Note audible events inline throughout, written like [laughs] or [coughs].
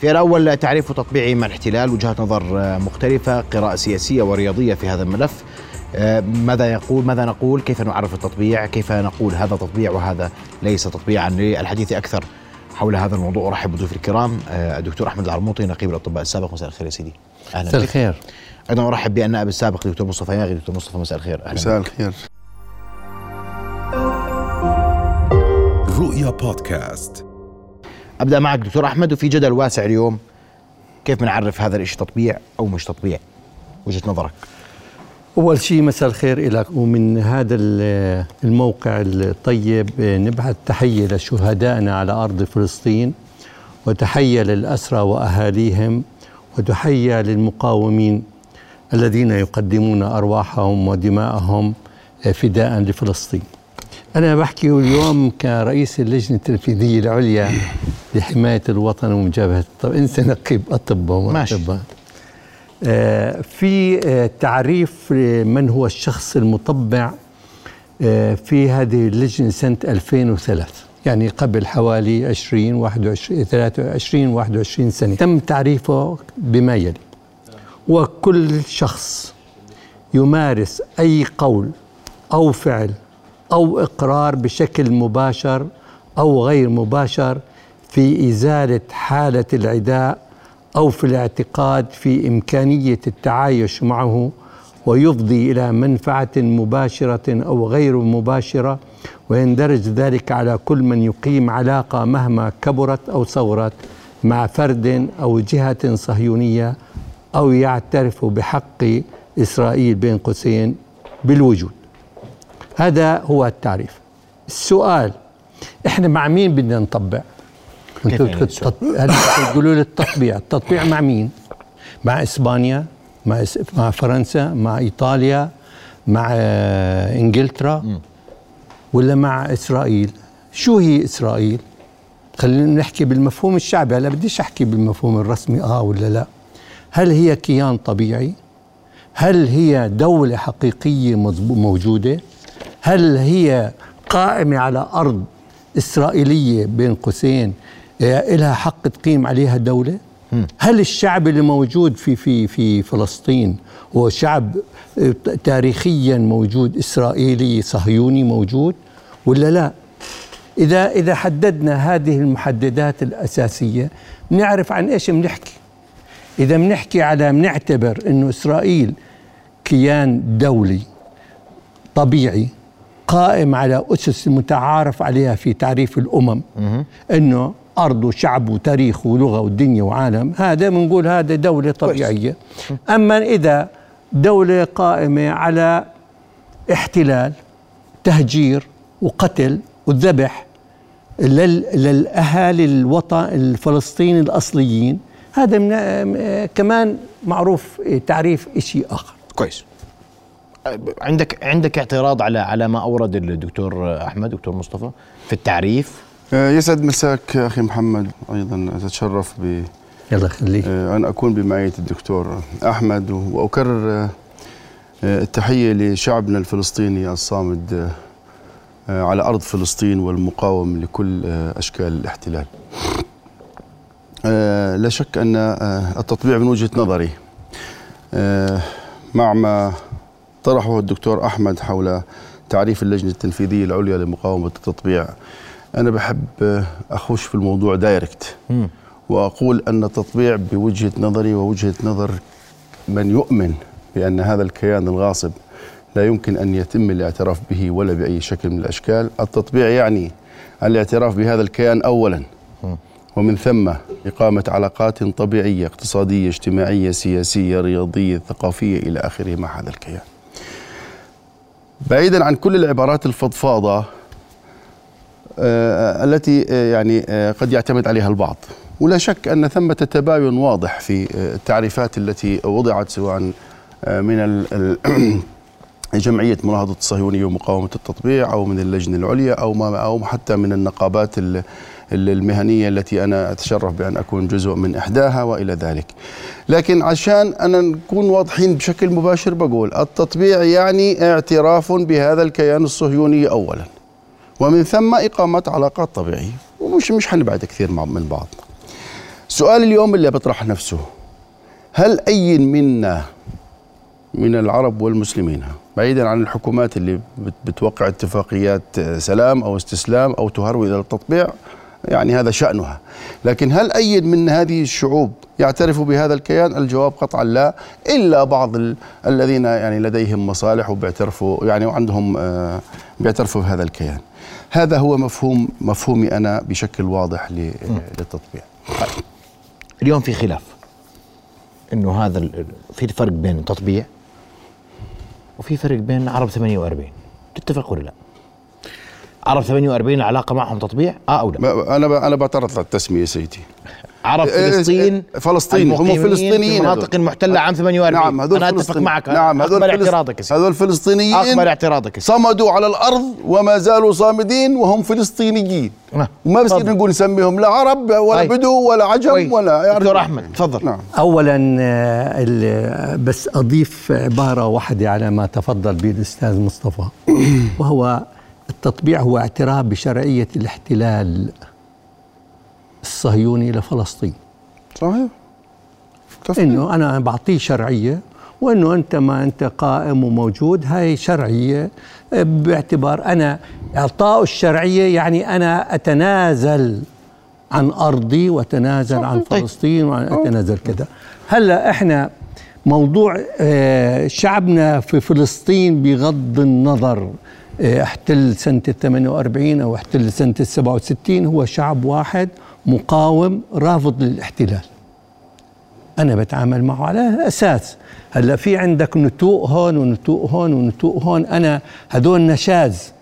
في الأول تعريف تطبيعي مع الاحتلال وجهات نظر مختلفة قراءة سياسية ورياضية في هذا الملف. آه، ماذا يقول ماذا نقول؟ كيف نعرف التطبيع؟ كيف نقول هذا تطبيع وهذا ليس تطبيعا؟ للحديث أكثر حول هذا الموضوع. أرحب بضيوفي الكرام آه، الدكتور أحمد العرموطي نقيب الأطباء السابق. مساء الخير يا سيدي. أهلا مساء الخير. أيضا أرحب بالنائب السابق دكتور مصطفى ياغي. دكتور مصطفى مساء الخير. أهلا مساء الخير. رؤيا بودكاست. أبدأ معك دكتور أحمد وفي جدل واسع اليوم. كيف بنعرف هذا الشيء تطبيع أو مش تطبيع؟ وجهة نظرك. أول شيء مساء الخير لك ومن هذا الموقع الطيب نبعث تحية لشهدائنا على أرض فلسطين وتحية للأسرى وأهاليهم وتحية للمقاومين الذين يقدمون أرواحهم ودماءهم فداء لفلسطين. أنا بحكي اليوم كرئيس اللجنة التنفيذية العليا لحماية الوطن ومجابهة الطب أنت نقيب أطباء وأطباء آه، في آه، تعريف من هو الشخص المطبع آه، في هذه اللجنة سنة 2003 يعني قبل حوالي 20 21 23 21 سنة. تم تعريفه بما يلي. وكل شخص يمارس أي قول أو فعل أو إقرار بشكل مباشر أو غير مباشر في إزالة حالة العداء أو في الاعتقاد في إمكانية التعايش معه ويفضي إلى منفعة مباشرة أو غير مباشرة ويندرج ذلك على كل من يقيم علاقة مهما كبرت أو صغرت مع فرد أو جهة صهيونية أو يعترف بحق إسرائيل بين قوسين بالوجود. هذا هو التعريف. السؤال إحنا مع مين بدنا نطبق أنتوا تقولوا لي التطبيع؟ التطبيع مع مين؟ مع إسبانيا مع مع فرنسا مع إيطاليا مع آه، إنجلترا ولا مع إسرائيل؟ شو هي إسرائيل؟ خلينا نحكي بالمفهوم الشعبي. هلا بديش أحكي بالمفهوم الرسمي آه ولا لا؟ هل هي كيان طبيعي؟ هل هي دولة حقيقية موجودة؟ هل هي قائمة على أرض إسرائيلية بين قوسين لها حق تقيم عليها دولة؟ هل الشعب اللي موجود في في في فلسطين هو شعب آه، تاريخيا موجود إسرائيلي صهيوني موجود ولا لا؟ إذا إذا حددنا هذه المحددات الأساسية نعرف عن إيش بنحكي. إذا بنحكي على بنعتبر إنه إسرائيل كيان دولي طبيعي قائم على أسس متعارف عليها في تعريف الأمم. إنه أرض وشعب وتاريخ ولغة ودنيا وعالم. هذا بنقول هذا دولة طبيعية. أما إذا دولة قائمة على احتلال تهجير وقتل وذبح للأهالي الوطن الفلسطيني الأصليين هذا من كمان معروف تعريف شيء آخر. كويس. عندك عندك اعتراض على على ما أورد الدكتور أحمد دكتور مصطفى في التعريف آه، يسعد مساك أخي محمد أيضا أتشرف ب يلا خليك آه، أن أكون بمعية الدكتور أحمد وأكرر آه، التحية لشعبنا الفلسطيني الصامد على أرض فلسطين والمقاوم لكل أشكال الاحتلال. لا شك أن التطبيع من وجهة نظري مع ما طرحه الدكتور أحمد حول تعريف اللجنة التنفيذية العليا لمقاومة التطبيع. أنا بحب أخش في الموضوع دايركت. وأقول أن التطبيع بوجهة نظري ووجهة نظر من يؤمن بأن هذا الكيان الغاصب لا يمكن أن يتم الاعتراف به ولا بأي شكل من الأشكال، التطبيع يعني الاعتراف بهذا الكيان اولا. ومن ثم إقامة علاقات طبيعية اقتصادية اجتماعية سياسية رياضية ثقافية إلى آخره مع هذا الكيان. بعيدا عن كل العبارات الفضفاضة آه، التي آه، يعني آه، قد يعتمد عليها البعض. ولا شك أن ثمة تباين واضح في التعريفات التي وضعت سواء من [clears throat] جمعية مناهضة الصهيونية ومقاومة التطبيع أو من اللجنة العليا أو ما أو حتى من النقابات المهنية التي أنا أتشرف بأن أكون جزء من إحداها وإلى ذلك. لكن عشان أنا نكون واضحين بشكل مباشر بقول التطبيع يعني اعتراف بهذا الكيان الصهيوني أولاً. ومن ثم إقامة علاقات طبيعية. ومش مش حنبعد كثير من بعض. السؤال اليوم اللي بيطرح نفسه. هل أي منا من العرب والمسلمين بعيدا عن الحكومات اللي بت- بتوقع اتفاقيات آه، سلام أو استسلام أو تهرول إلى التطبيع يعني هذا شأنها. لكن هل أي من هذه الشعوب يعترف بهذا الكيان؟ الجواب قطعا لا إلا بعض ال- الذين يعني لديهم مصالح وبيعترفوا يعني وعندهم آه، بيعترفوا بهذا الكيان. هذا هو مفهوم مفهومي أنا بشكل واضح ل- للتطبيع. اليوم في خلاف إنه هذا ال- في فرق بين تطبيع وفي فرق بين عرب 48 تتفق ولا لا؟ عرب 48 العلاقة معهم تطبيع آه أو لا؟ ما- أنا ب- أنا بعترض على التسمية سيدي عرب إيه، فلسطين إيه، فلسطين هم المقيمين فلسطينيين في هذول. المحتلة عام 48 نعم هذول أنا أتفق فلسطين- معك نعم هذول اقبل اعتراضك سيدي. هذول فلسطينيين اقبل اعتراضك سيدي. صمدوا على الأرض وما زالوا صامدين وهم فلسطينيين نعم. ما بصير. نقول نسميهم لا عرب ولا طيب. بدو ولا عجم كويس. ولا يعني دكتور أحمد تفضل نعم اولا آه، ال- بس أضيف عباره واحدة على ما تفضل به الاستاذ مصطفى [coughs] وهو التطبيع هو اعتراف بشرعية الاحتلال الصهيوني لفلسطين صحيح تفضل. إنه أنا بعطيه شرعية وإنه أنت ما أنت قائم وموجود هاي شرعية باعتبار أنا إعطاء الشرعية يعني أنا أتنازل عن أرضي وأتنازل عن طيب. فلسطين واتنازل كذا هلأ إحنا موضوع آه، شعبنا في فلسطين بغض النظر آه، احتل سنة ال 48 أو احتل سنة ال 67 هو شعب واحد مقاوم رافض للاحتلال. أنا بتعامل معه على أساس هلأ في عندك نتوء هون ونتوء هون ونتوء هون. أنا هدول نشاز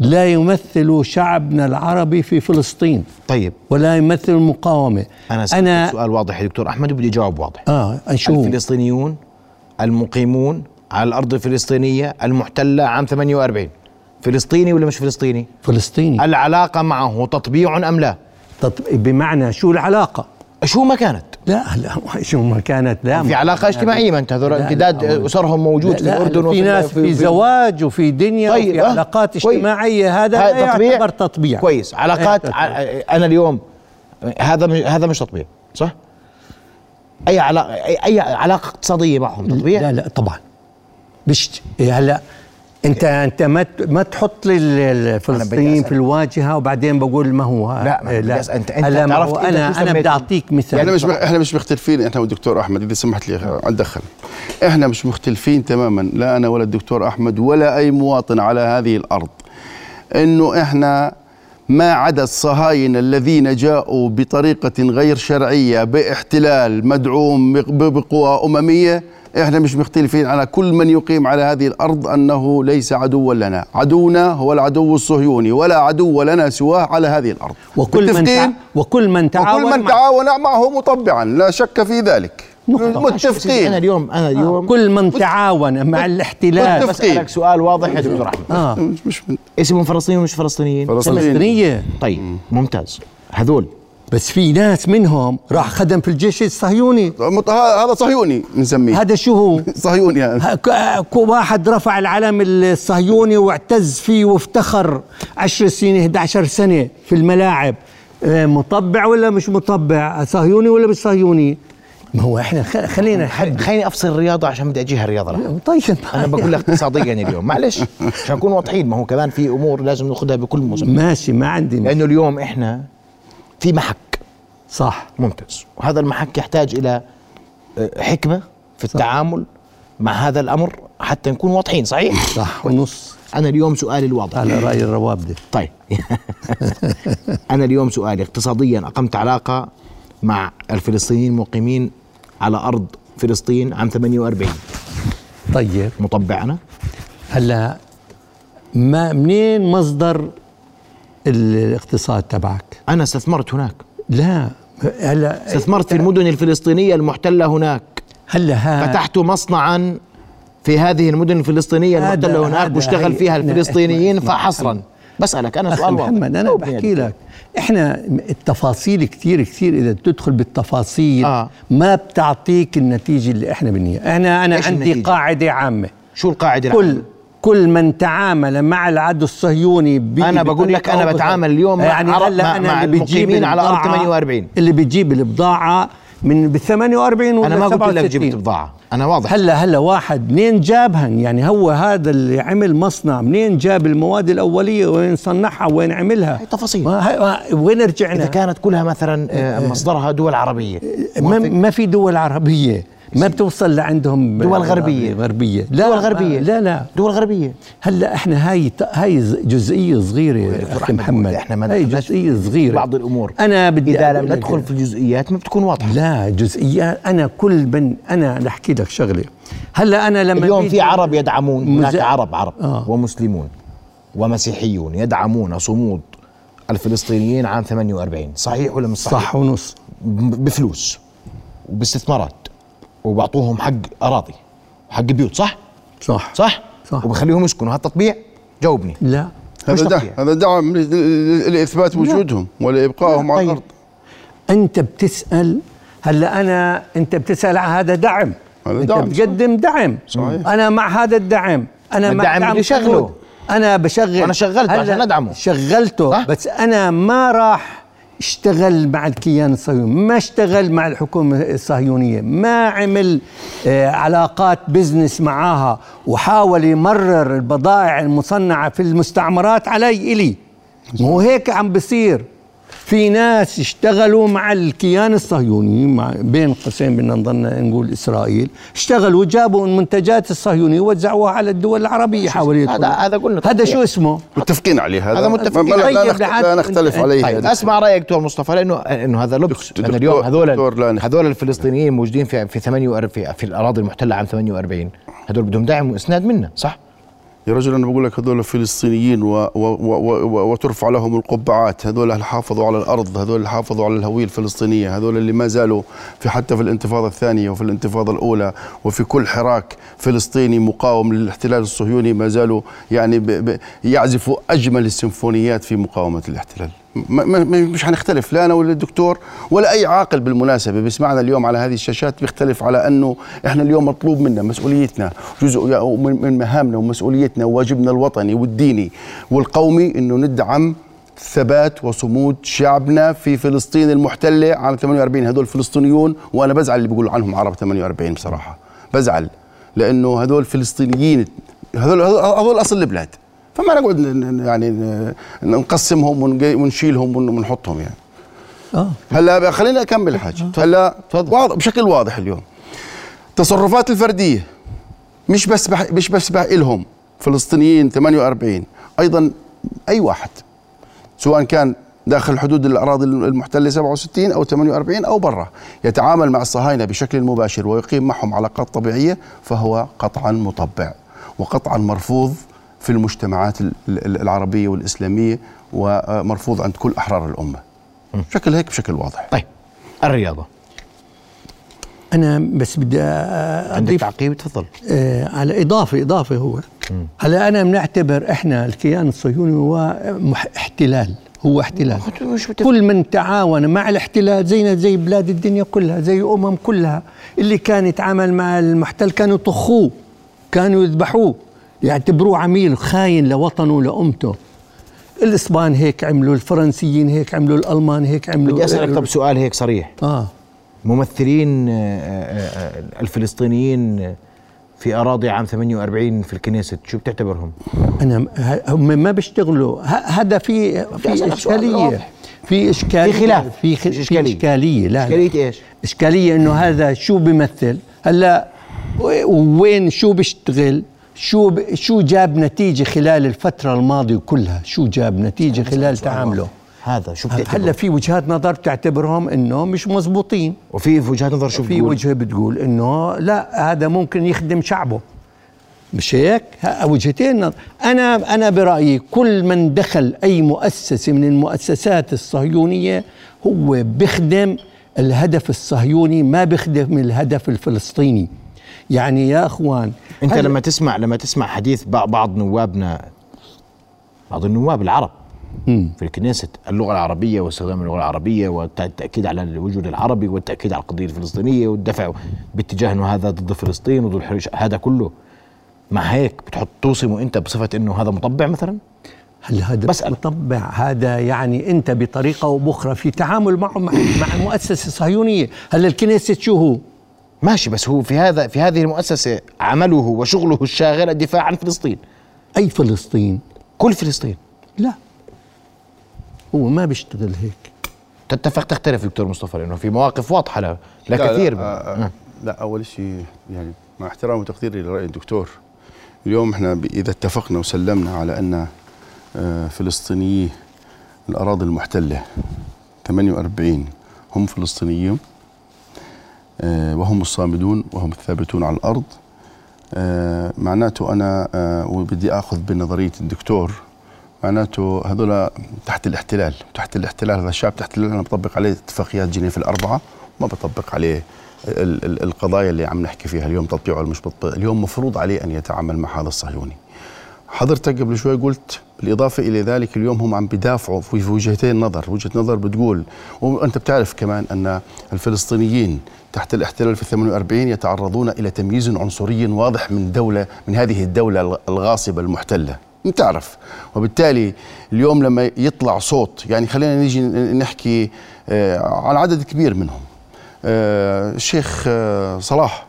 لا يمثلوا شعبنا العربي في فلسطين طيب. ولا يمثلوا المقاومة. أنا سألتك أنا سؤال واضح يا دكتور أحمد وبدي جواب واضح. آه شو؟ الفلسطينيون المقيمون على الأرض الفلسطينية المحتلة عام 48 فلسطيني ولا مش فلسطيني؟ فلسطيني العلاقة معه تطبيع أم لا؟ تط... بمعنى شو العلاقة شو ما كانت؟ لا لا شو ما كانت لا في ما علاقة اجتماعية ما أنت هذول لا، لا، امتداد لا. أسرهم موجود لا في لا الأردن في وفي ناس في, زواج وفي دنيا طيب، وفي علاقات كويس. اجتماعية هذا لا يعتبر تطبيع كويس علاقات إيه، ع- أنا اليوم هذا مش- هذا مش تطبيع صح؟ أي علاقه أي, أي علاقة اقتصادية معهم تطبيع؟ لا لا طبعا إيه هلا انت انت ما ت- ما تحط لي أسأل. في الواجهة وبدين بقول ما هو لا، أسأل. أنت- أنت هلا ما عرفت أنا أنا بدي؟ أعطيك مثال إحنا مش مخ... إحنا مش مختلفين إحنا والدكتور أحمد إذا سمحت لي اتدخل إحنا مش مختلفين تماما لا أنا ولا الدكتور أحمد ولا أي مواطن على هذه الأرض إنه إحنا ما عدا الصهاينة الذين جاءوا بطريقة غير شرعية باحتلال مدعوم بق- بقوى أممية إحنا مش مختلفين على كل من يقيم على هذه الأرض أنه ليس عدوا لنا. عدونا هو العدو الصهيوني ولا عدو لنا سواه على هذه الأرض. وكل من تع... وكل من تعاون وكل من تعاون معه مطبعا لا شك في ذلك. نقطة. أنا متفقين اليوم أنا اليوم كل من تعاون مع الاحتلال. متفقين. بسالك سؤال واضح يا دكتور أحمد. آه. مش اسمهم فلسطينيين ومش فلسطينيين؟ فلسطينية. طيب ممتاز. هذول. بس في ناس منهم راح خدم في الجيش الصهيوني هذا صهيوني بنسميه هذا شو هو؟ [laughs] صهيوني ك- واحد رفع العلم الصهيوني واعتز فيه وافتخر 10 سنين 11 سنة في الملاعب. آه، مطبع ولا مش مطبع؟ صهيوني ولا مش صهيوني؟ ما هو إحنا خلينا نحدد خليني أفصل الرياضة عشان بدي أجيها الرياضة الآن. طيب. [laughs] أنا بقول لك اقتصاديا اليوم. معلش عشان نكون واضحين ما هو كمان في أمور لازم ناخذها بكل مسمى ماشي ما عندي لأنه اليوم إحنا في محك. صح. ممتاز. وهذا المحك يحتاج إلى آه، حكمة في التعامل مع هذا الأمر حتى نكون واضحين صحيح؟ صح ونص. أنا اليوم سؤالي الواضح. على رأي الروابدة طيب. [laughs] أنا اليوم سؤالي اقتصاديا أقمت علاقة مع الفلسطينيين المقيمين على أرض فلسطين عام 48 طيب. مطبع أنا هلا ما منين مصدر الاقتصاد تبعك؟ أنا استثمرت هناك. لا. هلا استثمرت في المدن الفلسطينية المحتلة هناك. هلا ها فتحت مصنعا في هذه المدن الفلسطينية هذا- المحتلة هناك هي- فيها الفلسطينيين فحصرا. بسألك أنا أخي سؤال واضح محمد أنا يا بحكي. لك إحنا التفاصيل كثير كثير إذا تدخل بالتفاصيل آه. ما بتعطيك النتيجة اللي إحنا بنيها إحنا أنا عندي النتيجة؟ قاعدة عامة شو القاعدة كل العامة؟ كل من تعامل مع العدو الصهيوني أنا بقول لك أنا أو بتعامل. اليوم مع يعني مع- أنا مع اللي بجيب المقيمين على البضاعة- 48. اللي بتجيب البضاعة من ب 48 ولا أنا ما قلت لك 67. جبت بضاعة. أنا واضح. هلا هلا واحد. منين جابهن؟ يعني هو هذا اللي عمل مصنع. منين جاب المواد الأولية؟ وين صنعها؟ وين عملها؟ هي تفاصيل. وين إذا رجعنا كانت كلها مثلا آه، مصدرها دول عربية. ما؟ ما في دول عربية. ما بتوصل لعندهم دول غربية. غربية. لا دول غربية. لا لا. دول غربية. هلا إحنا هاي هاي جزئية صغيرة أخي محمد إحنا ما هاي جزئية صغيرة. بعض الأمور. أنا بدي إذا لم ندخل في الجزئيات ما بتكون واضحة. لا جزئيات. أنا كل من أنا الاحكي لك شغلة. هلا أنا لما اليوم في عرب يدعمون. هناك مز- عرب عرب آه. ومسلمون ومسيحيون يدعمون صمود الفلسطينيين عام 48 صحيح ولا مش صحيح؟ صح ونص. بفلوس وباستثمارات. وبعطوهم حق أراضي وحق بيوت صح؟ صح صح؟ صح. وبخليهم يسكنوا هالتطبيع جاوبني لا هذا دعم. هذا دعم لإثبات وجودهم ولإبقائهم على طيب. الأرض أنت بتسأل هلأ أنا أنت بتسأل على هذا دعم هذا أنت دعم، بتقدم دعم صحيح. أنا مع هذا الدعم أنا مع الدعم دعم اللي شغله. أنا بشغل وأنا شغلته عشان أدعمه. شغلته صح؟ بس أنا ما راح اشتغل مع الكيان الصهيوني ما اشتغل مع الحكومة الصهيونية ما عمل آه علاقات بزنس معاها وحاول يمرر البضائع المصنعة في المستعمرات علي إلي. مو هيك عم بصير. في ناس اشتغلوا مع الكيان الصهيوني مع بين قوسين بدنا نضلنا نقول إسرائيل اشتغلوا وجابوا المنتجات الصهيونيه ووزعوها على الدول العربية حوالين هذا- هذا قلنا هذا. شو اسمه؟ متفقين عليه هذا هذا متفقين. لا, لا, طيب، نخت- لا نختلف عليه طيب. اسمع رأيك دكتور مصطفى لأنه إنه هذا لبس لأن اليوم هذول هذول الفلسطينيين موجودين في في 48 في, في الأراضي المحتلة عام 48 هذول بدهم دعم وإسناد منا صح؟ يا رجل أنا بقول لك هذول فلسطينيين و و و و وترفع لهم القبعات هذول اللي حافظوا على الأرض هذول اللي حافظوا على الهوية الفلسطينية هذول اللي ما زالوا في حتى في الانتفاضة الثانية وفي الانتفاضة الأولى وفي كل حراك فلسطيني مقاوم للاحتلال الصهيوني ما زالوا يعني ب ب يعزفوا أجمل السيمفونيات في مقاومة الاحتلال. مش حنختلف لا أنا ولا الدكتور ولا أي عاقل بالمناسبة بيسمعنا اليوم على هذه الشاشات بيختلف على أنه إحنا اليوم مطلوب منا مسؤوليتنا جزء من من مهامنا ومسؤوليتنا وواجبنا الوطني والديني والقومي إنه ندعم ثبات وصمود شعبنا في فلسطين المحتلة عام 48 هذول فلسطينيون وأنا بزعل اللي بيقولوا عنهم عرب 48 بصراحة بزعل لأنه هذول فلسطينيين هذول هذول أصل البلاد. فما نقعد يعني نقسمهم ونشيلهم ون- ونحطهم يعني. آه. هلا خليني أكمل الحاجة هلا واضح بشكل واضح اليوم. تصرفات الفردية مش بس بح مش بس بح لهم فلسطينيين 48 أيضا أي واحد سواء كان داخل حدود الأراضي المحتلة 67 أو 48 أو برا يتعامل مع الصهاينة بشكل مباشر ويقيم معهم علاقات طبيعية فهو قطعا مطبع وقطعا مرفوض في المجتمعات ال- ال- العربية والإسلامية ومرفوض عند كل أحرار الأمة. بشكل هيك بشكل واضح. طيب الرياضة. أنا بس بدي عندك اضيف تعقيب؟ تفضل. آه، على إضافة إضافة هو. هلأ أنا بنعتبر إحنا الكيان الصهيوني هو مح- احتلال. هو احتلال. كل من تعاون مع الاحتلال زينا زي بلاد الدنيا كلها زي أمم كلها اللي كان يتعامل مع المحتل كانوا يطخوه كانوا يذبحوه. يعتبروه عميل خاين لوطنه لأمته الإسبان هيك عملوا الفرنسيين هيك عملوا الألمان هيك عملوا بدي أسألك طب سؤال هيك صريح آه ممثلين آه، آه، آه، الفلسطينيين في أراضي عام 48 في الكنيست شو بتعتبرهم؟ أنا هم ما بيشتغلوا هذا في في إشكالية. في إشكالية في خلاف. في, خ... مش في إشكالية. إشكالية لا. إشكالية إيش؟ إشكالية إنه هذا شو بيمثل هلأ وين شو بيشتغل شو ب... شو جاب نتيجة خلال الفترة الماضية كلها شو جاب نتيجة خلال تعامله هذا شو هلا بتعتبر؟ في وجهات نظر بتعتبرهم إنه مش مزبوطين وفي في وجهات نظر شو في بتقول؟ وجهة بتقول إنه لا هذا ممكن يخدم شعبه مش هيك؟ وجهتين نظر. أنا أنا برأيي كل من دخل أي مؤسسة من المؤسسات الصهيونية هو بيخدم الهدف الصهيوني ما بيخدم الهدف الفلسطيني يعني يا أخوان أنت هل- لما تسمع لما تسمع حديث بع- بعض نوابنا بعض النواب العرب في الكنيست اللغة العربية واستخدام اللغة العربية والتأكيد على الوجود العربي والتأكيد على القضية الفلسطينية والدفع باتجاه إنه هذا ضد فلسطين وضد الحريش هذا كله مع هيك بتحط توصمه أنت بصفة إنه هذا مطبع مثلا؟ هل هذا بسأل. مطبع؟ هذا يعني أنت بطريقة أو بأخرى في تعامل معه مع, مع مؤسسه صهيونيه هلا الكنيست شو هو؟ ماشي بس هو في هذا في هذه المؤسسة عمله وشغله الشاغل الدفاع عن فلسطين. أي فلسطين؟ كل فلسطين. لا. هو ما بيشتغل هيك. تتفق تختلف دكتور مصطفى لأنه في مواقف واضحة لا, لا كثير لا, آه آه لا أول شيء يعني مع احترامي وتقديري لراي الدكتور اليوم إحنا إذا اتفقنا وسلمنا على أن آه، فلسطينيي الأراضي المحتلة 48 هم فلسطينيون. آه، وهم الصامدون وهم الثابتون على الأرض. آه، معناته أنا آه، وبدي آخذ بنظرية الدكتور معناته هذول تحت الاحتلال تحت الاحتلال هذا الشعب تحت الاحتلال أنا بطبق عليه اتفاقيات جنيف الأربعة ما بطبق عليه ال- ال- القضايا اللي عم نحكي فيها اليوم تطبيع ولا مش اليوم مفروض عليه أن يتعامل مع هذا الصهيوني. حضرتك قبل شوي قلت بالإضافة إلى ذلك اليوم هم عم بدافعوا في وجهتين نظر. وجهة نظر بتقول وأنت بتعرف كمان أن الفلسطينيين تحت الاحتلال في 48 يتعرضون إلى تمييز عنصري واضح من دولة من هذه الدولة الغاصبة المحتلة. بتعرف وبالتالي اليوم لما يطلع صوت يعني خلينا نيجي نحكي آه، على عدد كبير منهم. آه، الشيخ آه، صلاح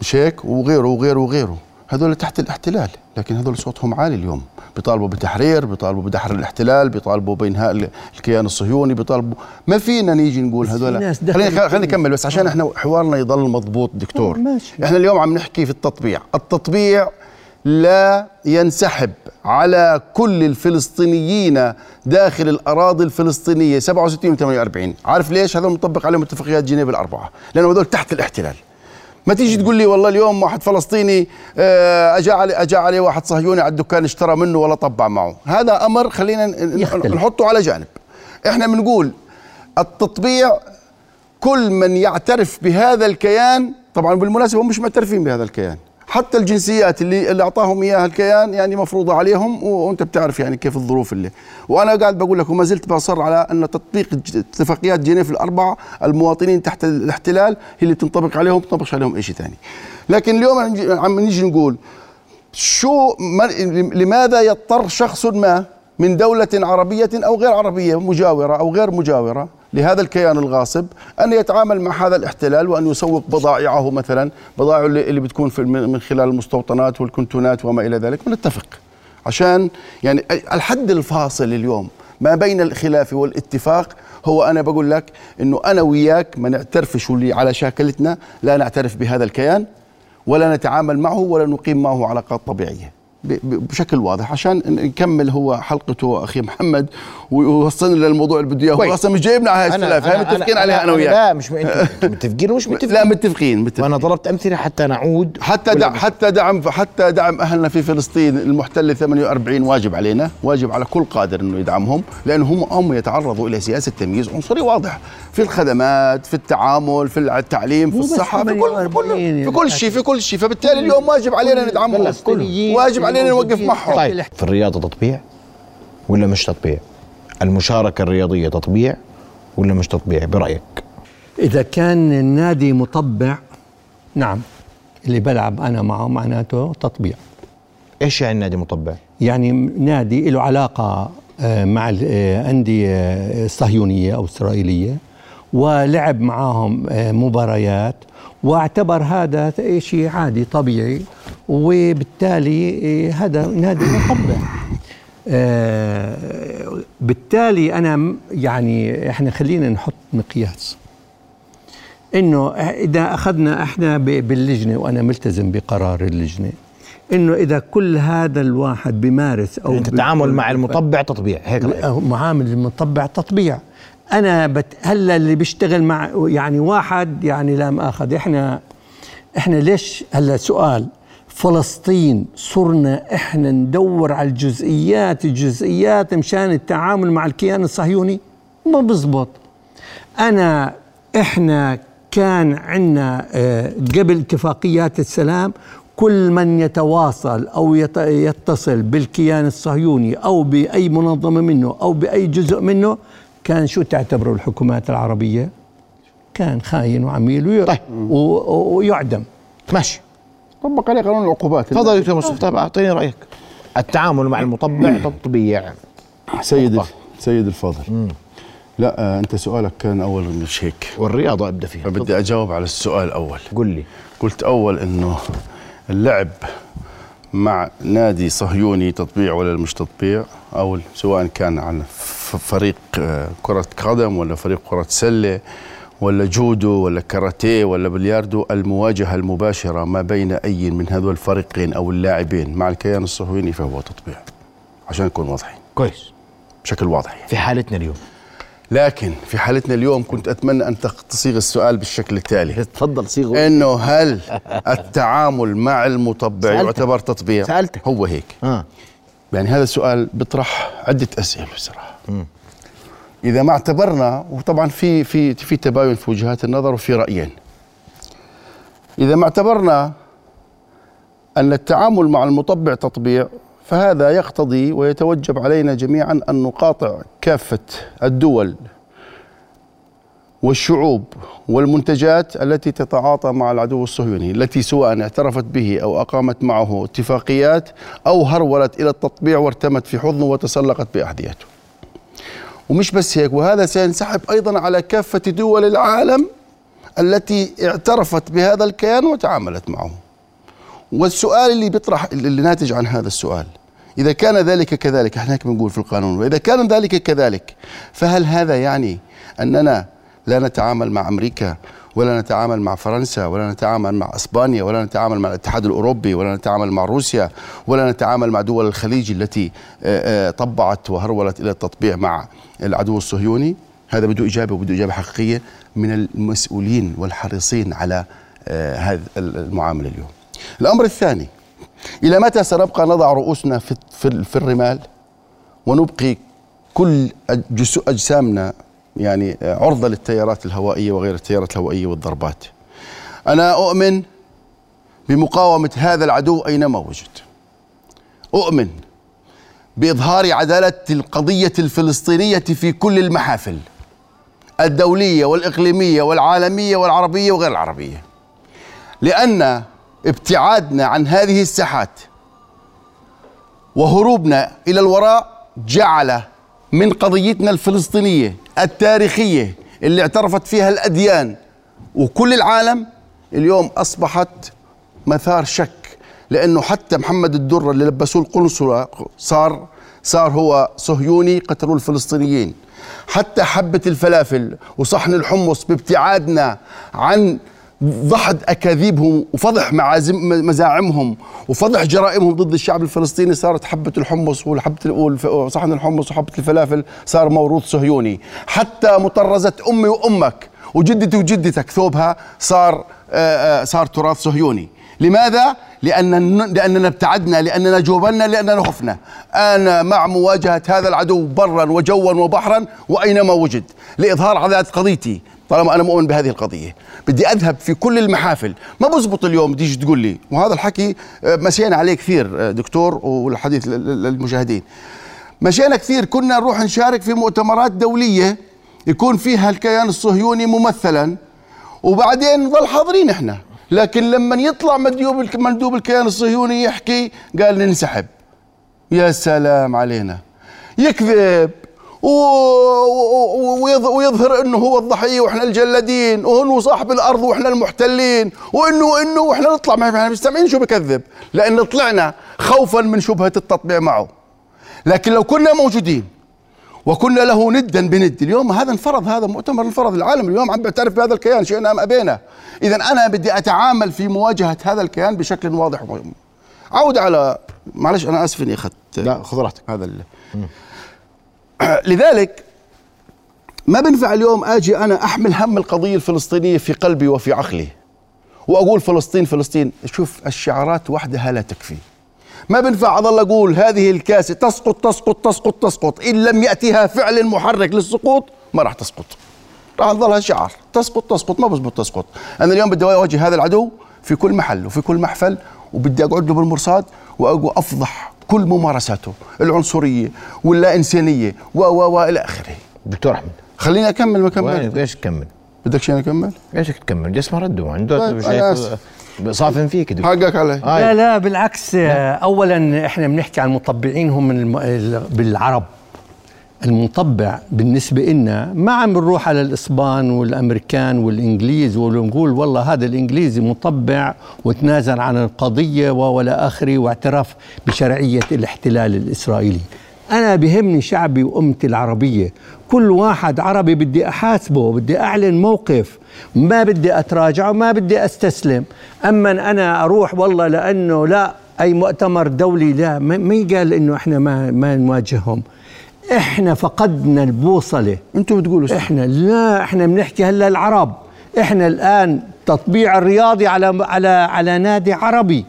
مش هيك وغيره وغيره وغيره. هذول تحت الاحتلال. لكن هذول صوتهم عالي اليوم. بيطالبوا بتحرير بيطالبوا بدحر الاحتلال بيطالبوا بإنهاء ال- الكيان الصهيوني بيطالبوا ما فينا نيجي نقول هذول خلينا خلينا. نكمل بس عشان إحنا حوارنا يضل مضبوط دكتور. آه، ماشي. إحنا اليوم عم نحكي في التطبيع. التطبيع لا ينسحب على كل الفلسطينيين داخل الأراضي الفلسطينية 67 و 48 عارف ليش؟ هذول مطبق عليهم اتفاقيات جنيف الأربعة. لأنه هذول تحت الاحتلال. ما تيجي تقول لي والله اليوم واحد فلسطيني آه، اجى عليه اجى عليه واحد صهيوني على الدكان اشترى منه ولا طبع معه. هذا أمر خلينا يختلف. نحطه على جانب. إحنا بنقول التطبيع كل من يعترف بهذا الكيان طبعا بالمناسبة هم مش معترفين بهذا الكيان. حتى الجنسيات اللي اللي أعطاهم إياها الكيان يعني مفروضة عليهم وأنت بتعرف يعني كيف الظروف اللي. وأنا قاعد بقول لك وما زلت بصر على أن تطبيق اتفاقيات جنيف الأربعة المواطنين تحت الاحتلال هي اللي تنطبق عليهم ما تنطبقش عليهم شيء ثاني. لكن اليوم عم- نيجي نقول شو ما لماذا يضطر شخص ما من دولة عربية أو غير عربية مجاورة أو غير مجاورة لهذا الكيان الغاصب أن يتعامل مع هذا الاحتلال وأن يسوق بضائعه مثلا بضائعه اللي بتكون في من خلال المستوطنات والكنتونات وما إلى ذلك ونتفق. عشان يعني الحد الفاصل اليوم ما بين الخلاف والاتفاق هو أنا بقول لك أنه أنا وياك ما نعترفش واللي على شاكلتنا لا نعترف بهذا الكيان ولا نتعامل معه ولا نقيم معه علاقات طبيعية. بشكل واضح. عشان نكمل هو حلقته أخي محمد ويوصلنا للموضوع اللي بده إياه. هو. أصلا مش جايبنا على اختلاف هاي متفقين عليها أنا وياك. لا مش م- متفقين ومش متفقين [laughs] لا متفقين. متفقين وأنا ضربت أمثلة حتى نعود. حتى مش- حتى دعم حتى دعم أهلنا في فلسطين المحتلة 48 واجب علينا. واجب على كل قادر إنه يدعمهم لأنه هم هم يتعرضوا إلى سياسة تمييز عنصري واضح. في الخدمات في التعامل في التعليم في الصحة في كل في 48 كل, يعني شيء في كل شيء. فبالتالي اليوم واجب علينا ندعمهم. واجب علينا نوقف الموجودين معهم. طيب في الرياضة تطبيع ولا مش تطبيع؟ المشاركة الرياضية تطبيع ولا مش تطبيع؟ برأيك؟ إذا كان النادي مطبع نعم. اللي بلعب أنا معه معناته تطبيع. إيش يعني النادي مطبع؟ يعني نادي له علاقة آه، مع الأندية الصهيونية أو إسرائيلية ولعب معاهم آه، مباريات واعتبر هذا شيء عادي طبيعي. وبالتالي آه، هذا نادي مطبع آه، بالتالي أنا م- يعني إحنا خلينا نحط مقياس. إنه إذا أخذنا إحنا باللجنة وأنا ملتزم بقرار اللجنة إنه إذا كل هذا الواحد بيمارس أو انت التعامل مع المطبع تطبيع هيك رأيك. معامل المطبع تطبيع. أنا بت هلأ اللي بيشتغل مع يعني واحد يعني لا مؤاخذ إحنا إحنا ليش هلأ سؤال؟ فلسطين صرنا إحنا ندور على الجزئيات الجزئيات مشان التعامل مع الكيان الصهيوني ما بزبط أنا إحنا كان عندنا آه، قبل اتفاقيات السلام كل من يتواصل أو يت- يتصل بالكيان الصهيوني أو بأي منظمة منه أو بأي جزء منه كان شو تعتبره الحكومات العربية؟ كان خاين وعميل طيب. ويعدم ماشي طبق عليه قانون العقوبات. تفضل دكتور مصطفى طيب أعطيني رأيك. التعامل مع المطبع تطبيع. سيد سيد الفاضل. لا آه أنت سؤالك كان أول مش هيك والرياضة أبدأ فيها. بدي أجاوب على السؤال الأول قل لي. قلت أول إنه اللعب مع نادي صهيوني تطبيع ولا مش تطبيع أو سواء كان عن فريق آه، كرة قدم ولا فريق كرة سلة ولا جودو ولا كاراتيه ولا بلياردو المواجهة المباشرة ما بين أي من هذول الفريقين أو اللاعبين. مع الكيان الصهيوني فهو تطبيع عشان نكون واضحين. كويس. بشكل واضح يعني. في حالتنا اليوم؟ لكن في حالتنا اليوم كنت أتمنى أن تصيغ السؤال بالشكل التالي. تفضل صيغه. إنه هل التعامل مع المطبع سألتك. يعتبر تطبيع؟ سألتك. هو هيك. آه. يعني هذا السؤال بيطرح عدة أسئلة بصراحة. إذا ما اعتبرنا وطبعا في في في تباين في وجهات النظر وفي رأيين إذا ما اعتبرنا أن التعامل مع المطبع تطبيع فهذا يقتضي ويتوجب علينا جميعا أن نقاطع كافة الدول والشعوب والمنتجات التي تتعاطى مع العدو الصهيوني التي سواء اعترفت به أو أقامت معه اتفاقيات أو هرولت إلى التطبيع وارتمت في حضنه وتسلقت بأحذيته. ومش بس هيك وهذا سينسحب أيضا على كافة دول العالم التي اعترفت بهذا الكيان وتعاملت معه. والسؤال اللي بيطرح اللي ناتج عن هذا السؤال إذا كان ذلك كذلك إحنا هيك بنقول في القانون وإذا كان ذلك كذلك فهل هذا يعني أننا لا نتعامل مع أمريكا ولا نتعامل مع فرنسا ولا نتعامل مع إسبانيا ولا نتعامل مع الاتحاد الأوروبي ولا نتعامل مع روسيا ولا نتعامل مع دول الخليج التي آه، آه، طبعت وهرولت إلى التطبيع مع العدو الصهيوني هذا بده إجابة وبده إجابة حقيقية من المسؤولين والحريصين على آه، هذه المعاملة اليوم. الأمر الثاني إلى متى سنبقى نضع رؤوسنا في في, الرمال ونبقي كل أجسامنا يعني عرضة للتيارات الهوائية وغير التيارات الهوائية والضربات. أنا أؤمن بمقاومة هذا العدو أينما وجد. أؤمن بإظهار عدالة القضية الفلسطينية في كل المحافل الدولية والإقليمية والعالمية والعربية وغير العربية. لأن ابتعادنا عن هذه الساحات وهروبنا إلى الوراء جعل من قضيتنا الفلسطينية التاريخية اللي اعترفت فيها الأديان. وكل العالم اليوم أصبحت مثار شك لأنه حتى محمد الدره اللي لبسوه القنصله صار صار هو صهيوني قتلوا الفلسطينيين. حتى حبة الفلافل وصحن الحمص بابتعادنا عن ضحد اكاذيبهم وفضح معازم مزاعمهم وفضح جرائمهم ضد الشعب الفلسطيني صارت حبة الحمص وحبه وصحن الحمص وحبة الفلافل صار موروث صهيوني. حتى مطرزة أمي وأمك وجدتي وجدتك ثوبها صار آه، آه، صار تراث صهيوني. لماذا؟ لأن لأننا ابتعدنا لأننا جبنا لأننا خفنا. أنا مع مواجهة هذا العدو برا وجوا وبحرا وأينما وجد. لإظهار عدالة قضيتي. طالما أنا مؤمن بهذه القضية. بدي أذهب في كل المحافل. ما بزبط اليوم تيجي تقول لي. وهذا الحكي آه، مشينا عليه كثير آه، دكتور والحديث لل- للمشاهدين مشينا كثير كنا نروح نشارك في مؤتمرات دولية يكون فيها الكيان الصهيوني ممثلا وبعدين نضل حاضرين إحنا. لكن لما يطلع مندوب مندوب الكيان الصهيوني يحكي قال ننسحب. يا سلام علينا. يكذب. ويظهر إنه هو الضحية وإحنا الجلادين وهو صاحب الأرض وإحنا المحتلين وانه وإنه وإحنا نطلع. ما إحنا مستمعين شو بكذب؟ لأن طلعنا خوفا من شبهة التطبيع معه. لكن لو كنا موجودين وكنا له ندا بند اليوم هذا انفرض هذا مؤتمر انفرض العالم اليوم عم بيعترف بهذا الكيان شئنا أم ابينا اذا أنا بدي أتعامل في مواجهة هذا الكيان بشكل واضح ومهم. عود على معلش أنا آسف إني اخذت لا خذ راحتك. هذا ال... [clears throat] لذلك ما بنفع اليوم آجي أنا أحمل هم القضية الفلسطينية في قلبي وفي عقلي وأقول فلسطين فلسطين. شوف الشعارات وحدها لا تكفي. ما بنفع أضل أقول هذه الكاسة تسقط تسقط تسقط تسقط. إن لم يأتيها فعل محرك للسقوط ما راح تسقط. راح تظلها شعار. تسقط تسقط ما بزبط تسقط. أنا اليوم بدي أواجه هذا العدو في كل محل وفي كل محفل وبدي أقعد له بالمرصاد وافضح كل ممارساته العنصرية واللا إنسانية و و و إلى آخره دكتور أحمد خليني أكمل ما كملت إيش تكمل؟ بدك شيء أكمل؟ إيش تكمل جسمه رده عنده طيب،. صافن فيك دكتور. حقك علي آه. لا لا بالعكس اولا إحنا بنحكي عن المطبعين هم بالعرب المطبع بالنسبة لنا ما عم بنروح على الإسبان والأمريكان والإنجليز ونقول والله هذا الإنجليزي مطبع وتنازل عن القضية ولا آخره واعتراف بشرعية الاحتلال الإسرائيلي. أنا بهمني شعبي وأمتي العربية. كل واحد عربي بدي أحاسبه بدي أعلن موقف. ما بدي أتراجع وما بدي أستسلم. أما أنا أروح والله لأنه لا أي مؤتمر دولي لا. ما يقال إنه إحنا ما ما نواجههم. إحنا فقدنا البوصلة. أنتم بتقولوا صح. إحنا لا إحنا بنحكي هلا العرب. إحنا الآن تطبيع الرياضي على على على نادي عربي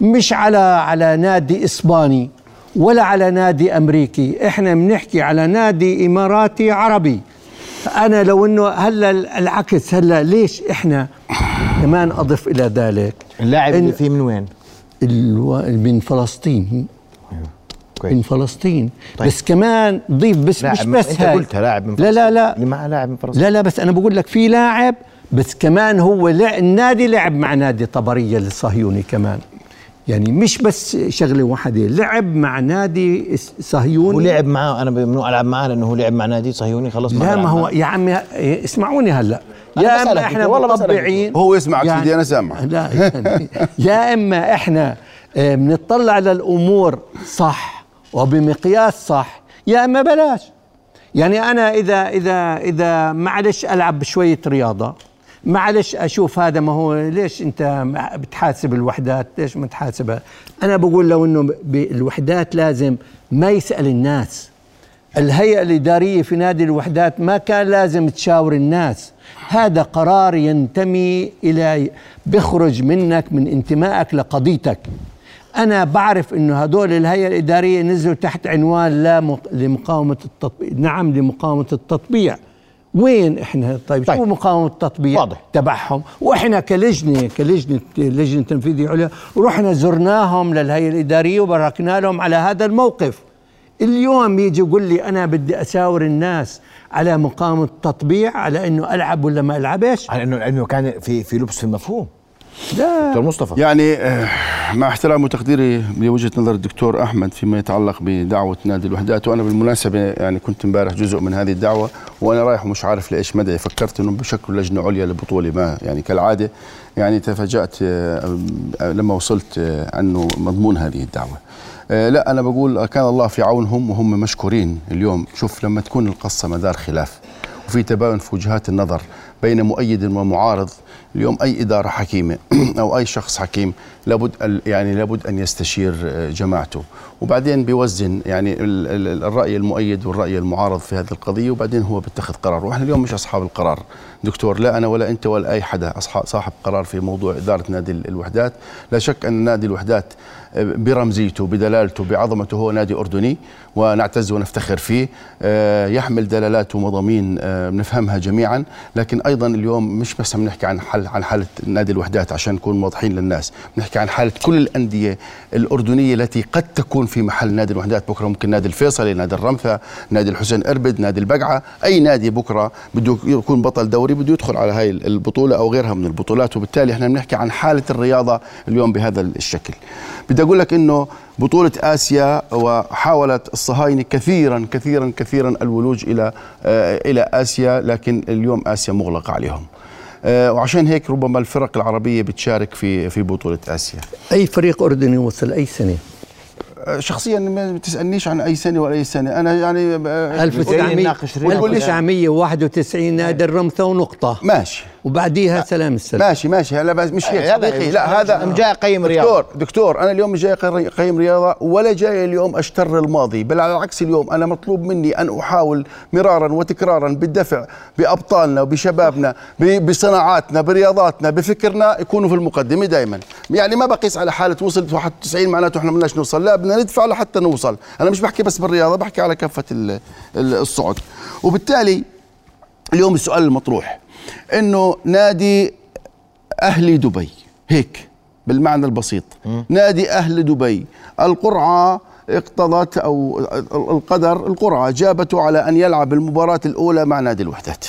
مش على على نادي إسباني ولا على نادي أمريكي. إحنا بنحكي على نادي إماراتي عربي. أنا لو إنه هلا العكس. هلا ليش إحنا كمان اضف إلى ذلك؟ اللاعب اللي فيه من وين؟ الو- من فلسطين. كويس. من فلسطين. طيب. بس كمان ضيف بس لاعب مش بس أنت هاي. قلتها لاعب من لا فلسطين. لا. لا اللي معه لاعب من فلسطين. لا لا بس أنا بقول لك في لاعب بس كمان هو لع- النادي لعب مع نادي طبرية الصهيوني كمان. يعني مش بس شغلة واحدة لعب مع نادي صهيوني. ولعب معاه أنا ممنوع ألعب معاه لأنه هو لعب مع نادي صهيوني خلص لا ما هو. يا عمي اسمعوني هلأ. يا إما إحنا والله مطبعين. هو يسمعك سيدي أنا سامع. لا يعني. يا إما إحنا آه، بنطلع للامور صح وبمقياس صح. يا أما بلاش. يعني أنا إذا إذا إذا معلش ألعب شوية رياضة معلش أشوف هذا ما هو ليش أنت بتحاسب الوحدات ليش ما تحاسبها؟ أنا بقول لو إنه الوحدات لازم ما يسأل الناس. الهيئة الإدارية في نادي الوحدات ما كان لازم تشاور الناس. هذا قرار ينتمي إلى بيخرج منك من انتمائك لقضيتك. أنا بعرف إنه هدول الهيئة الإدارية نزلوا تحت عنوان لا مق... لمقاومة التطبيع. نعم لمقاومة التطبيع. وين إحنا؟ طيب, طيب. شو مقاومة التطبيع؟ واضح. تبعهم. وإحنا كلجنة كلجنة لجنة تنفيذية عليا رحنا زرناهم للهيئة الإدارية وباركنا لهم على هذا الموقف. اليوم يجي يقول لي أنا بدي أساور الناس على مقاومة التطبيع على إنه ألعب ولا ما ألعبش؟ على إنه لأنه كان في في لبس في المفهوم. دكتور مصطفى. يعني آه، مع احترام وتقديري لوجهة نظر الدكتور أحمد فيما يتعلق بدعوة نادي الوحدات وأنا بالمناسبة يعني كنت امبارح جزء من هذه الدعوة وأنا رايح ومش عارف لإيش مدعي. فكرت انهم بشكلوا لجنة عليا لبطولة ما يعني كالعادة يعني تفاجأت آه، آه، لما وصلت أنه مضمون هذه الدعوة. لا أنا بقول كان الله في عونهم وهم مشكورين اليوم. شوف لما تكون القصة مدار خلاف وفي تباين في وجهات النظر بين مؤيد ومعارض اليوم أي إدارة حكيمة [clears throat] أو أي شخص حكيم لابد يعني لابد أن يستشير آه، جماعته. وبعدين بيوزن يعني ال- ال- الرأي المؤيد والرأي المعارض في هذه القضية وبعدين هو بيتخذ قرار. وإحنا اليوم مش أصحاب القرار. دكتور لا أنا ولا أنت ولا أي حدا اصحاب صاحب قرار في موضوع إدارة نادي ال- الوحدات. لا شك أن نادي الوحدات آه، برمزيته بدلالته بعظمته هو نادي أردني ونعتز ونفتخر فيه. آه، يحمل دلالات ومضامين بنفهمها جميعا. لكن أيضا اليوم مش بس عم نحكي عن حل عن حالة نادي الوحدات عشان نكون واضحين للناس. بنحكي عن حالة كل الأندية الأردنية التي قد تكون في محل نادي الوحدات. بكرة ممكن نادي الفيصلي نادي الرمثا نادي الحسين أربد نادي البقعة. أي نادي بكرة بده يكون بطل دوري بده يدخل على هاي البطولة أو غيرها من البطولات. وبالتالي إحنا بنحكي عن حالة الرياضة اليوم بهذا الشكل. بدي أقول لك إنه بطولة آسيا وحاولت الصهاينة كثيرا كثيرا كثيرا الولوج إلى آه، إلى آسيا لكن اليوم آسيا مغلقة عليهم. وعشان هيك ربما الفرق العربية بتشارك في في بطولة آسيا. أي فريق أردني وصل أي سنة؟ آه، شخصيا ما بتسألنيش عن أي سنة ولا أي سنة. أنا يعني آه، 1900 نناقش رياضة. 1991 نادي الرمثة ونقطة. ماشي. وبعديها سلام السلام ماشي ماشي هلا بس مش هيك. صديقي لا هذا أنا جاي أقيم رياضة. دكتور دكتور أنا اليوم مش جاي اقيم رياضة ولا جاي اليوم أشتر الماضي. بل على العكس اليوم أنا مطلوب مني أن أحاول مرارا وتكرارا بالدفع بأبطالنا وبشبابنا ب- بصناعاتنا برياضاتنا بفكرنا يكونوا في المقدمة دائما يعني ما بقيس على حالة وصلت 91 معناته إحنا بدناش نوصل. لا بدنا ندفع لحتى نوصل. أنا مش بحكي بس بالرياضة بحكي على كافة ال- ال- الصعد وبالتالي اليوم السؤال المطروح. إنه نادي أهلي دبي هيك بالمعنى البسيط. نادي أهل دبي. القرعة اقتضت أو القدر القرعة جابته على أن يلعب المباراة الأولى مع نادي الوحدات.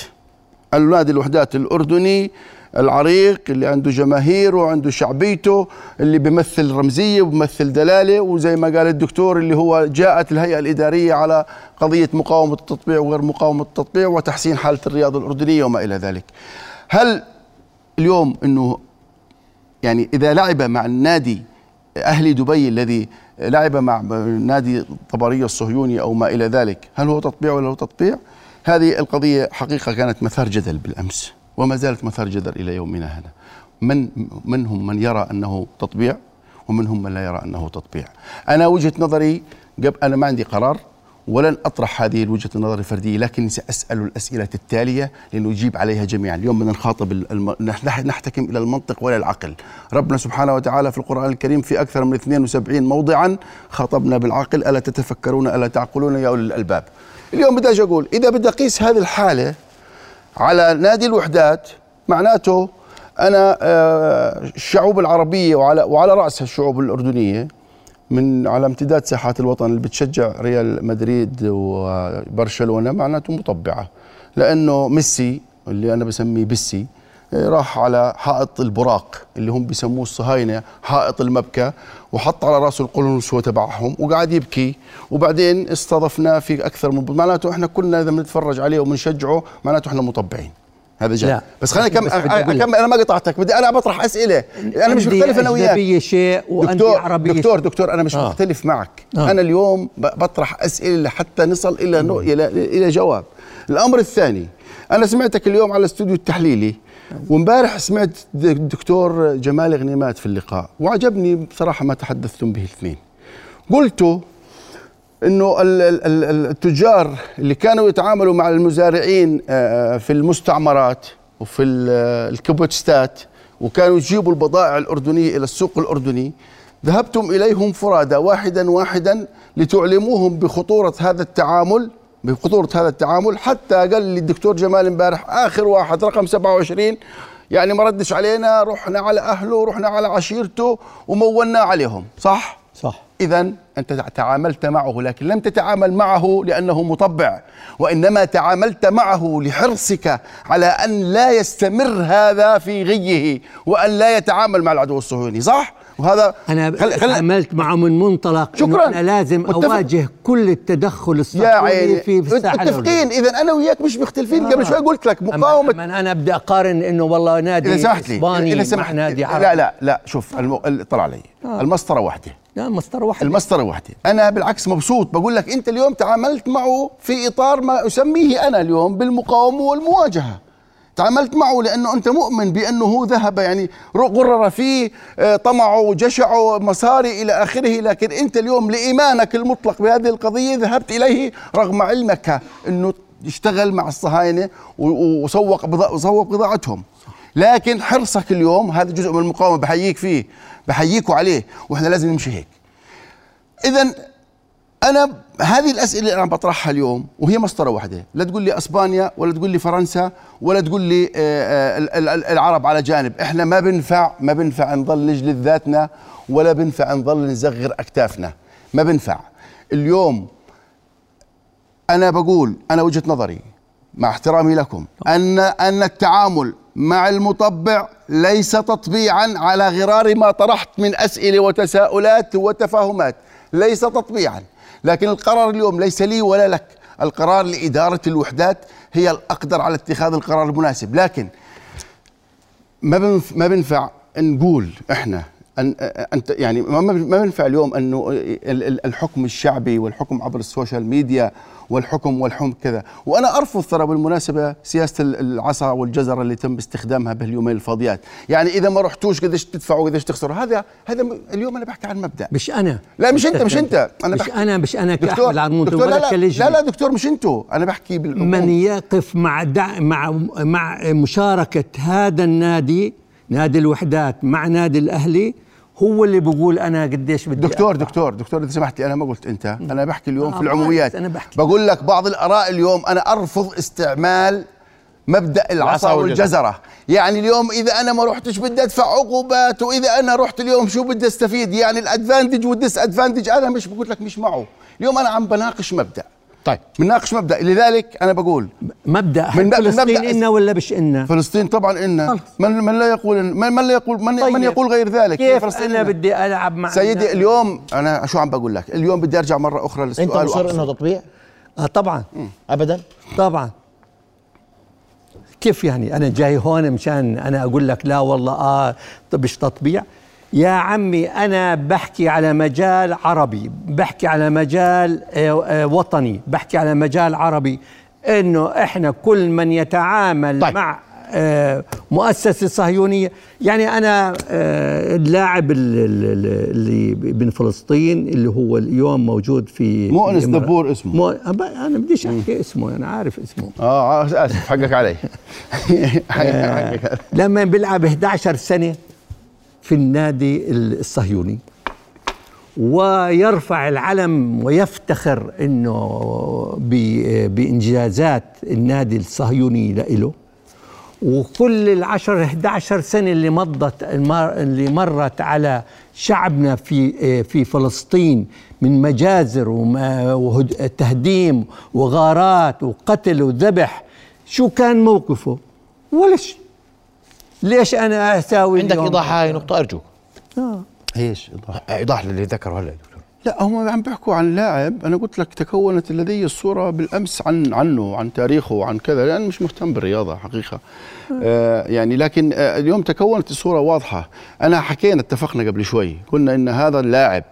النادي الوحدات الأردني العريق اللي عنده جماهيره وعنده شعبيته اللي بيمثل رمزية وبيمثل دلالة وزي ما قال الدكتور اللي هو جاءت الهيئة الإدارية على قضية مقاومة التطبيع وغير مقاومة التطبيع وتحسين حالة الرياضه الأردنية وما إلى ذلك. هل اليوم إنه يعني إذا لعب مع النادي أهلي دبي الذي لعب مع نادي طبرية الصهيوني أو ما إلى ذلك، هل هو تطبيع ولا هو تطبيع؟ هذه القضية حقيقة كانت مثار جدل بالأمس وما زالت مثار جدل إلى يومنا هذا. من منهم من يرى أنه تطبيع ومنهم من لا يرى أنه تطبيع. أنا وجهة نظري قبل أنا ما عندي قرار ولن أطرح هذه الوجهة النظر الفردية لكن سأسأل الأسئلة التالية لنجيب عليها جميعا اليوم بدنا نخاطب الم... نحتكم إلى المنطق ولا العقل ربنا سبحانه وتعالى في القرآن الكريم في أكثر من 72 موضعا خاطبنا بالعقل ألا تتفكرون ألا تعقلون يا أولي الألباب اليوم بدي أجي أقول إذا بدي أقيس هذه الحالة على نادي الوحدات معناته أنا آه، الشعوب العربية وعلى وعلى رأسها الشعوب الأردنية من على امتداد ساحات الوطن اللي بتشجع ريال مدريد وبرشلونة معناته مطبعة. لأنه ميسي اللي أنا بسميه بيسي راح على حائط البراق اللي هم بيسموه الصهاينة حائط المبكى. وحط على رأسه القلنسوه تبعهم وقاعد يبكي. وبعدين استضفناه في أكثر من معناته إحنا كلنا إذا بنتفرج عليه وبنشجعه معناته إحنا مطبعين. هذا جاي بس خليني كم أكمل. أنا ما قطعتك. بدي أنا بطرح أسئلة. أنا مش مختلف أنا وياك. شيء وانت دكتور عربية دكتور دكتور أنا مش آه. مختلف معك. آه. أنا اليوم بطرح أسئلة لحتى نصل إلى نو... إلى إلى جواب. الأمر الثاني. أنا سمعتك اليوم على الاستوديو التحليلي. وامبارح سمعت الدكتور جمال غنيمات في اللقاء وعجبني بصراحة ما تحدثتم به الاثنين. قلتوا إنه التجار اللي كانوا يتعاملوا مع المزارعين آه، في المستعمرات وفي الكوبوتستات وكانوا يجيبوا البضائع الأردنية إلى السوق الأردني ذهبتم إليهم فرادى واحدا واحدا لتعلموهم بخطورة هذا التعامل بخطورة هذا التعامل حتى قال لي الدكتور جمال امبارح آخر واحد رقم 27 يعني ما ردش علينا رحنا على أهله رحنا على عشيرته ومولنا عليهم صح صح إذا أنت تعاملت معه لكن لم تتعامل معه لأنه مطبع وإنما تعاملت معه لحرصك على أن لا يستمر هذا في غيه وأن لا يتعامل مع العدو الصهيوني صح؟ وهذا أنا خل... تعاملت معه من منطلق شكرا. أنا لازم متفق. أواجه كل التدخل الصهيوني في في الساحة متفقين. إذا أنا وياك مش مختلفين. قبل آه. شوي قلت لك مقاومه من أنا أبدأ أقارن إنه والله نادي إسباني إذا سمحت نادي عربي. لا لا لا. شوف الم... طلع علي آه. المسطرة واحدة. لا مسطرة واحدة. المسطرة واحدة. أنا بالعكس مبسوط. بقول لك أنت اليوم تعاملت معه في إطار ما أسميه أنا اليوم بالمقاومة والمواجهة. تعاملت معه لأنه أنت مؤمن بأنه هو ذهب يعني غرر فيه آه، طمعه جشعه مصاري إلى آخره. لكن أنت اليوم لإيمانك المطلق بهذه القضية ذهبت إليه رغم علمك أنه يشتغل مع الصهاينة وسوق وسوق بضاعتهم. لكن حرصك اليوم هذا جزء من المقاومة بحييك فيه بحييكوا عليه وإحنا لازم نمشي هيك. اذا أنا هذه الأسئلة اللي أنا بطرحها اليوم وهي مسطرة واحدة. لا تقول لي إسبانيا ولا تقول لي فرنسا ولا تقول لي آه، آه، العرب على جانب. إحنا ما بنفع ما بنفع نضل نجلد ذاتنا ولا بنفع نضل نصغر أكتافنا. ما بنفع. اليوم أنا بقول أنا وجهة نظري مع احترامي لكم أن أن التعامل مع المطبع ليس تطبيعا على غرار ما طرحت من أسئلة وتساؤلات وتفاهمات. ليس تطبيعا. لكن القرار اليوم ليس لي ولا لك. القرار لإدارة الوحدات هي الأقدر على اتخاذ القرار المناسب. لكن ما ما بنفع نقول إحنا أن أنت يعني ما بينفع اليوم أنه الحكم الشعبي والحكم عبر السوشيال ميديا والحكم والحكم كذا. وأنا أرفض ترى بالمناسبة سياسة العصا والجزرة اللي تم استخدامها بهاليومين الفاضيات. يعني إذا ما رحتوش قديش تدفعوا قديش تخسروا. هذا هذا اليوم أنا بحكي عن مبدأ. مش أنا. لا مش أنت مش أنت. أنا مش أنا مش أنا كأحمد عرموط دكتور لا لا, لا لا دكتور مش انتو أنا بحكي بالعموم. من يقف مع دع مع مع مشاركة هذا النادي نادي الوحدات مع نادي الأهلي هو اللي بقول أنا قديش بدي دكتور. دكتور دكتور إذا سمحت لي أنا ما قلت أنت. أنا بحكي اليوم آه في العموميات أنا بحكي. بقول لك بعض الآراء اليوم أنا أرفض استعمال مبدأ العصا والجزرة. يعني اليوم إذا أنا ما رحتش بدي أدفع عقوبات وإذا أنا رحت اليوم شو بدي أستفيد؟ يعني الأدفانتج والديس أدفانتج أنا مش بقول لك مش معه. اليوم أنا عم بناقش مبدأ. طيب. بنناقش مبدأ لذلك أنا بقول مبدأ من فلسطين إنا ولا مش إنا فلسطين طبعا إن خلص. من, من لا يقول إن من, من لا يقول من, طيب. من يقول غير ذلك؟ كيف فلسطين أنا إن. بدي ألعب مع سيدي؟ اليوم أنا شو عم بقول لك؟ اليوم بدي أرجع مرة أخرى أنت للسؤال مصر وأقصد. إنه تطبيع؟ آه طبعا. ابدا؟ طبعا. كيف يعني؟ أنا جاي هون مشان أنا أقول لك لا والله آه طب مش تطبيع؟ يا عمي أنا بحكي على مجال عربي بحكي على مجال آه، آه، وطني بحكي على مجال عربي إنه إحنا كل من يتعامل طيب. مع آه، مؤسسة صهيونية يعني أنا آه، اللاعب ال- ال- ال- اللي بين فلسطين اللي هو اليوم موجود في مؤنس. دبور اسمه. مو أنا بديش أحكي اسمه أنا عارف اسمه آه آسف حقك علي [laughs] حقك لما بيلعب 11 سنة في النادي الصهيوني. ويرفع العلم ويفتخر إنه بإنجازات النادي الصهيوني له وكل العشر 11 سنة اللي مضت اللي مرت على شعبنا في في فلسطين من مجازر وتهديم وغارات وقتل وذبح شو كان موقفه؟ ولا شيء. ليش أنا أساوي عندك اليوم؟ ايضاح هاي نقطة ارجوك آه. إيش إيضاح؟ ايضاح للي ذكره هلا يا دكتور لا هم عم بيحكوا عن لاعب أنا قلت لك تكونت لدي الصورة بالأمس عن عنه عن تاريخه وعن كذا لأن مش مهتم بالرياضة حقيقة آه يعني لكن آه اليوم تكونت الصورة واضحة أنا حكينا اتفقنا قبل شوي قلنا إن هذا اللاعب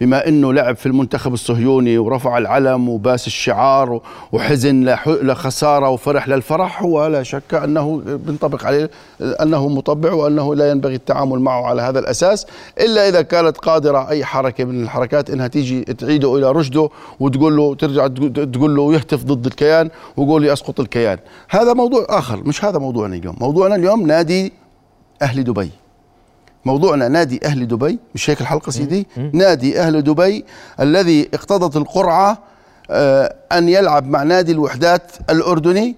بما إنه لعب في المنتخب الصهيوني ورفع العلم وباس الشعار وحزن لخساره وفرح للفرح هو لا شك أنه بينطبق عليه أنه مطبع وأنه لا ينبغي التعامل معه على هذا الأساس إلا إذا كانت قادرة أي حركة من الحركات إنها تيجي تعيده إلى رشده وتقول له ترجع تقول له يهتف ضد الكيان ويقول يسقط الكيان. هذا موضوع آخر مش هذا موضوعنا اليوم. موضوعنا اليوم نادي أهل دبي. موضوعنا نادي أهل دبي مش هيك الحلقة سيدي؟ نادي أهل دبي الذي اقتضت القرعة آه، أن يلعب مع نادي الوحدات الأردني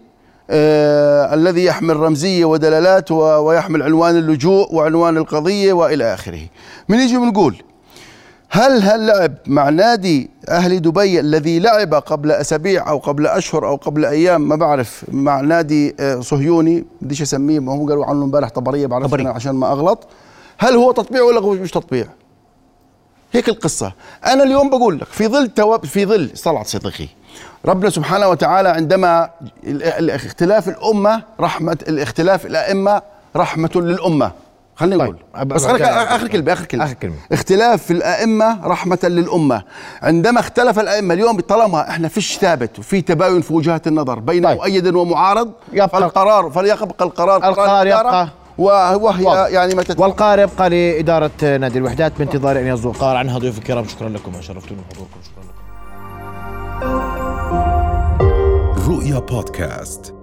آه، الذي يحمل رمزية ودلالات ويحمل عنوان اللجوء وعنوان القضية وإلى آخره. من يجي بنقول هل هل لعب مع نادي أهل دبي الذي لعب قبل أسابيع أو قبل أشهر أو قبل أيام؟ ما بعرف مع نادي آه، صهيوني بديش أسميه ما هم قالوا عنه امبارح طبرية بعرف طبرية. أنا عشان ما أغلط. هل هو تطبيع ولا هو مش تطبيع؟ هيك القصة أنا اليوم بقول لك في ظل تواب في ظل صلعة صديقي ربنا سبحانه وتعالى عندما اختلاف الأمة رحمة الاختلاف الأئمة رحمة للأمة خليني طيب. أقول أب- بس خليك آخر كلمة آخر كلمة آخر كلمة. اختلاف الأئمة رحمة للأمة عندما اختلف الأئمة اليوم طالما إحنا فيش ثابت وفي تباين في وجهات النظر بين طيب. مؤيد ومعارض يبقى- فالقرار فليبقى القرار القرار يبقى وهي واضح. يعني ما تت... والقرار يبقى لإدارة نادي الوحدات بانتظار أن يصدر قرار عنها ضيوف الكرام شكرا لكم. شرفتونا بحضوركم شكرا لكم. رؤيا بودكاست.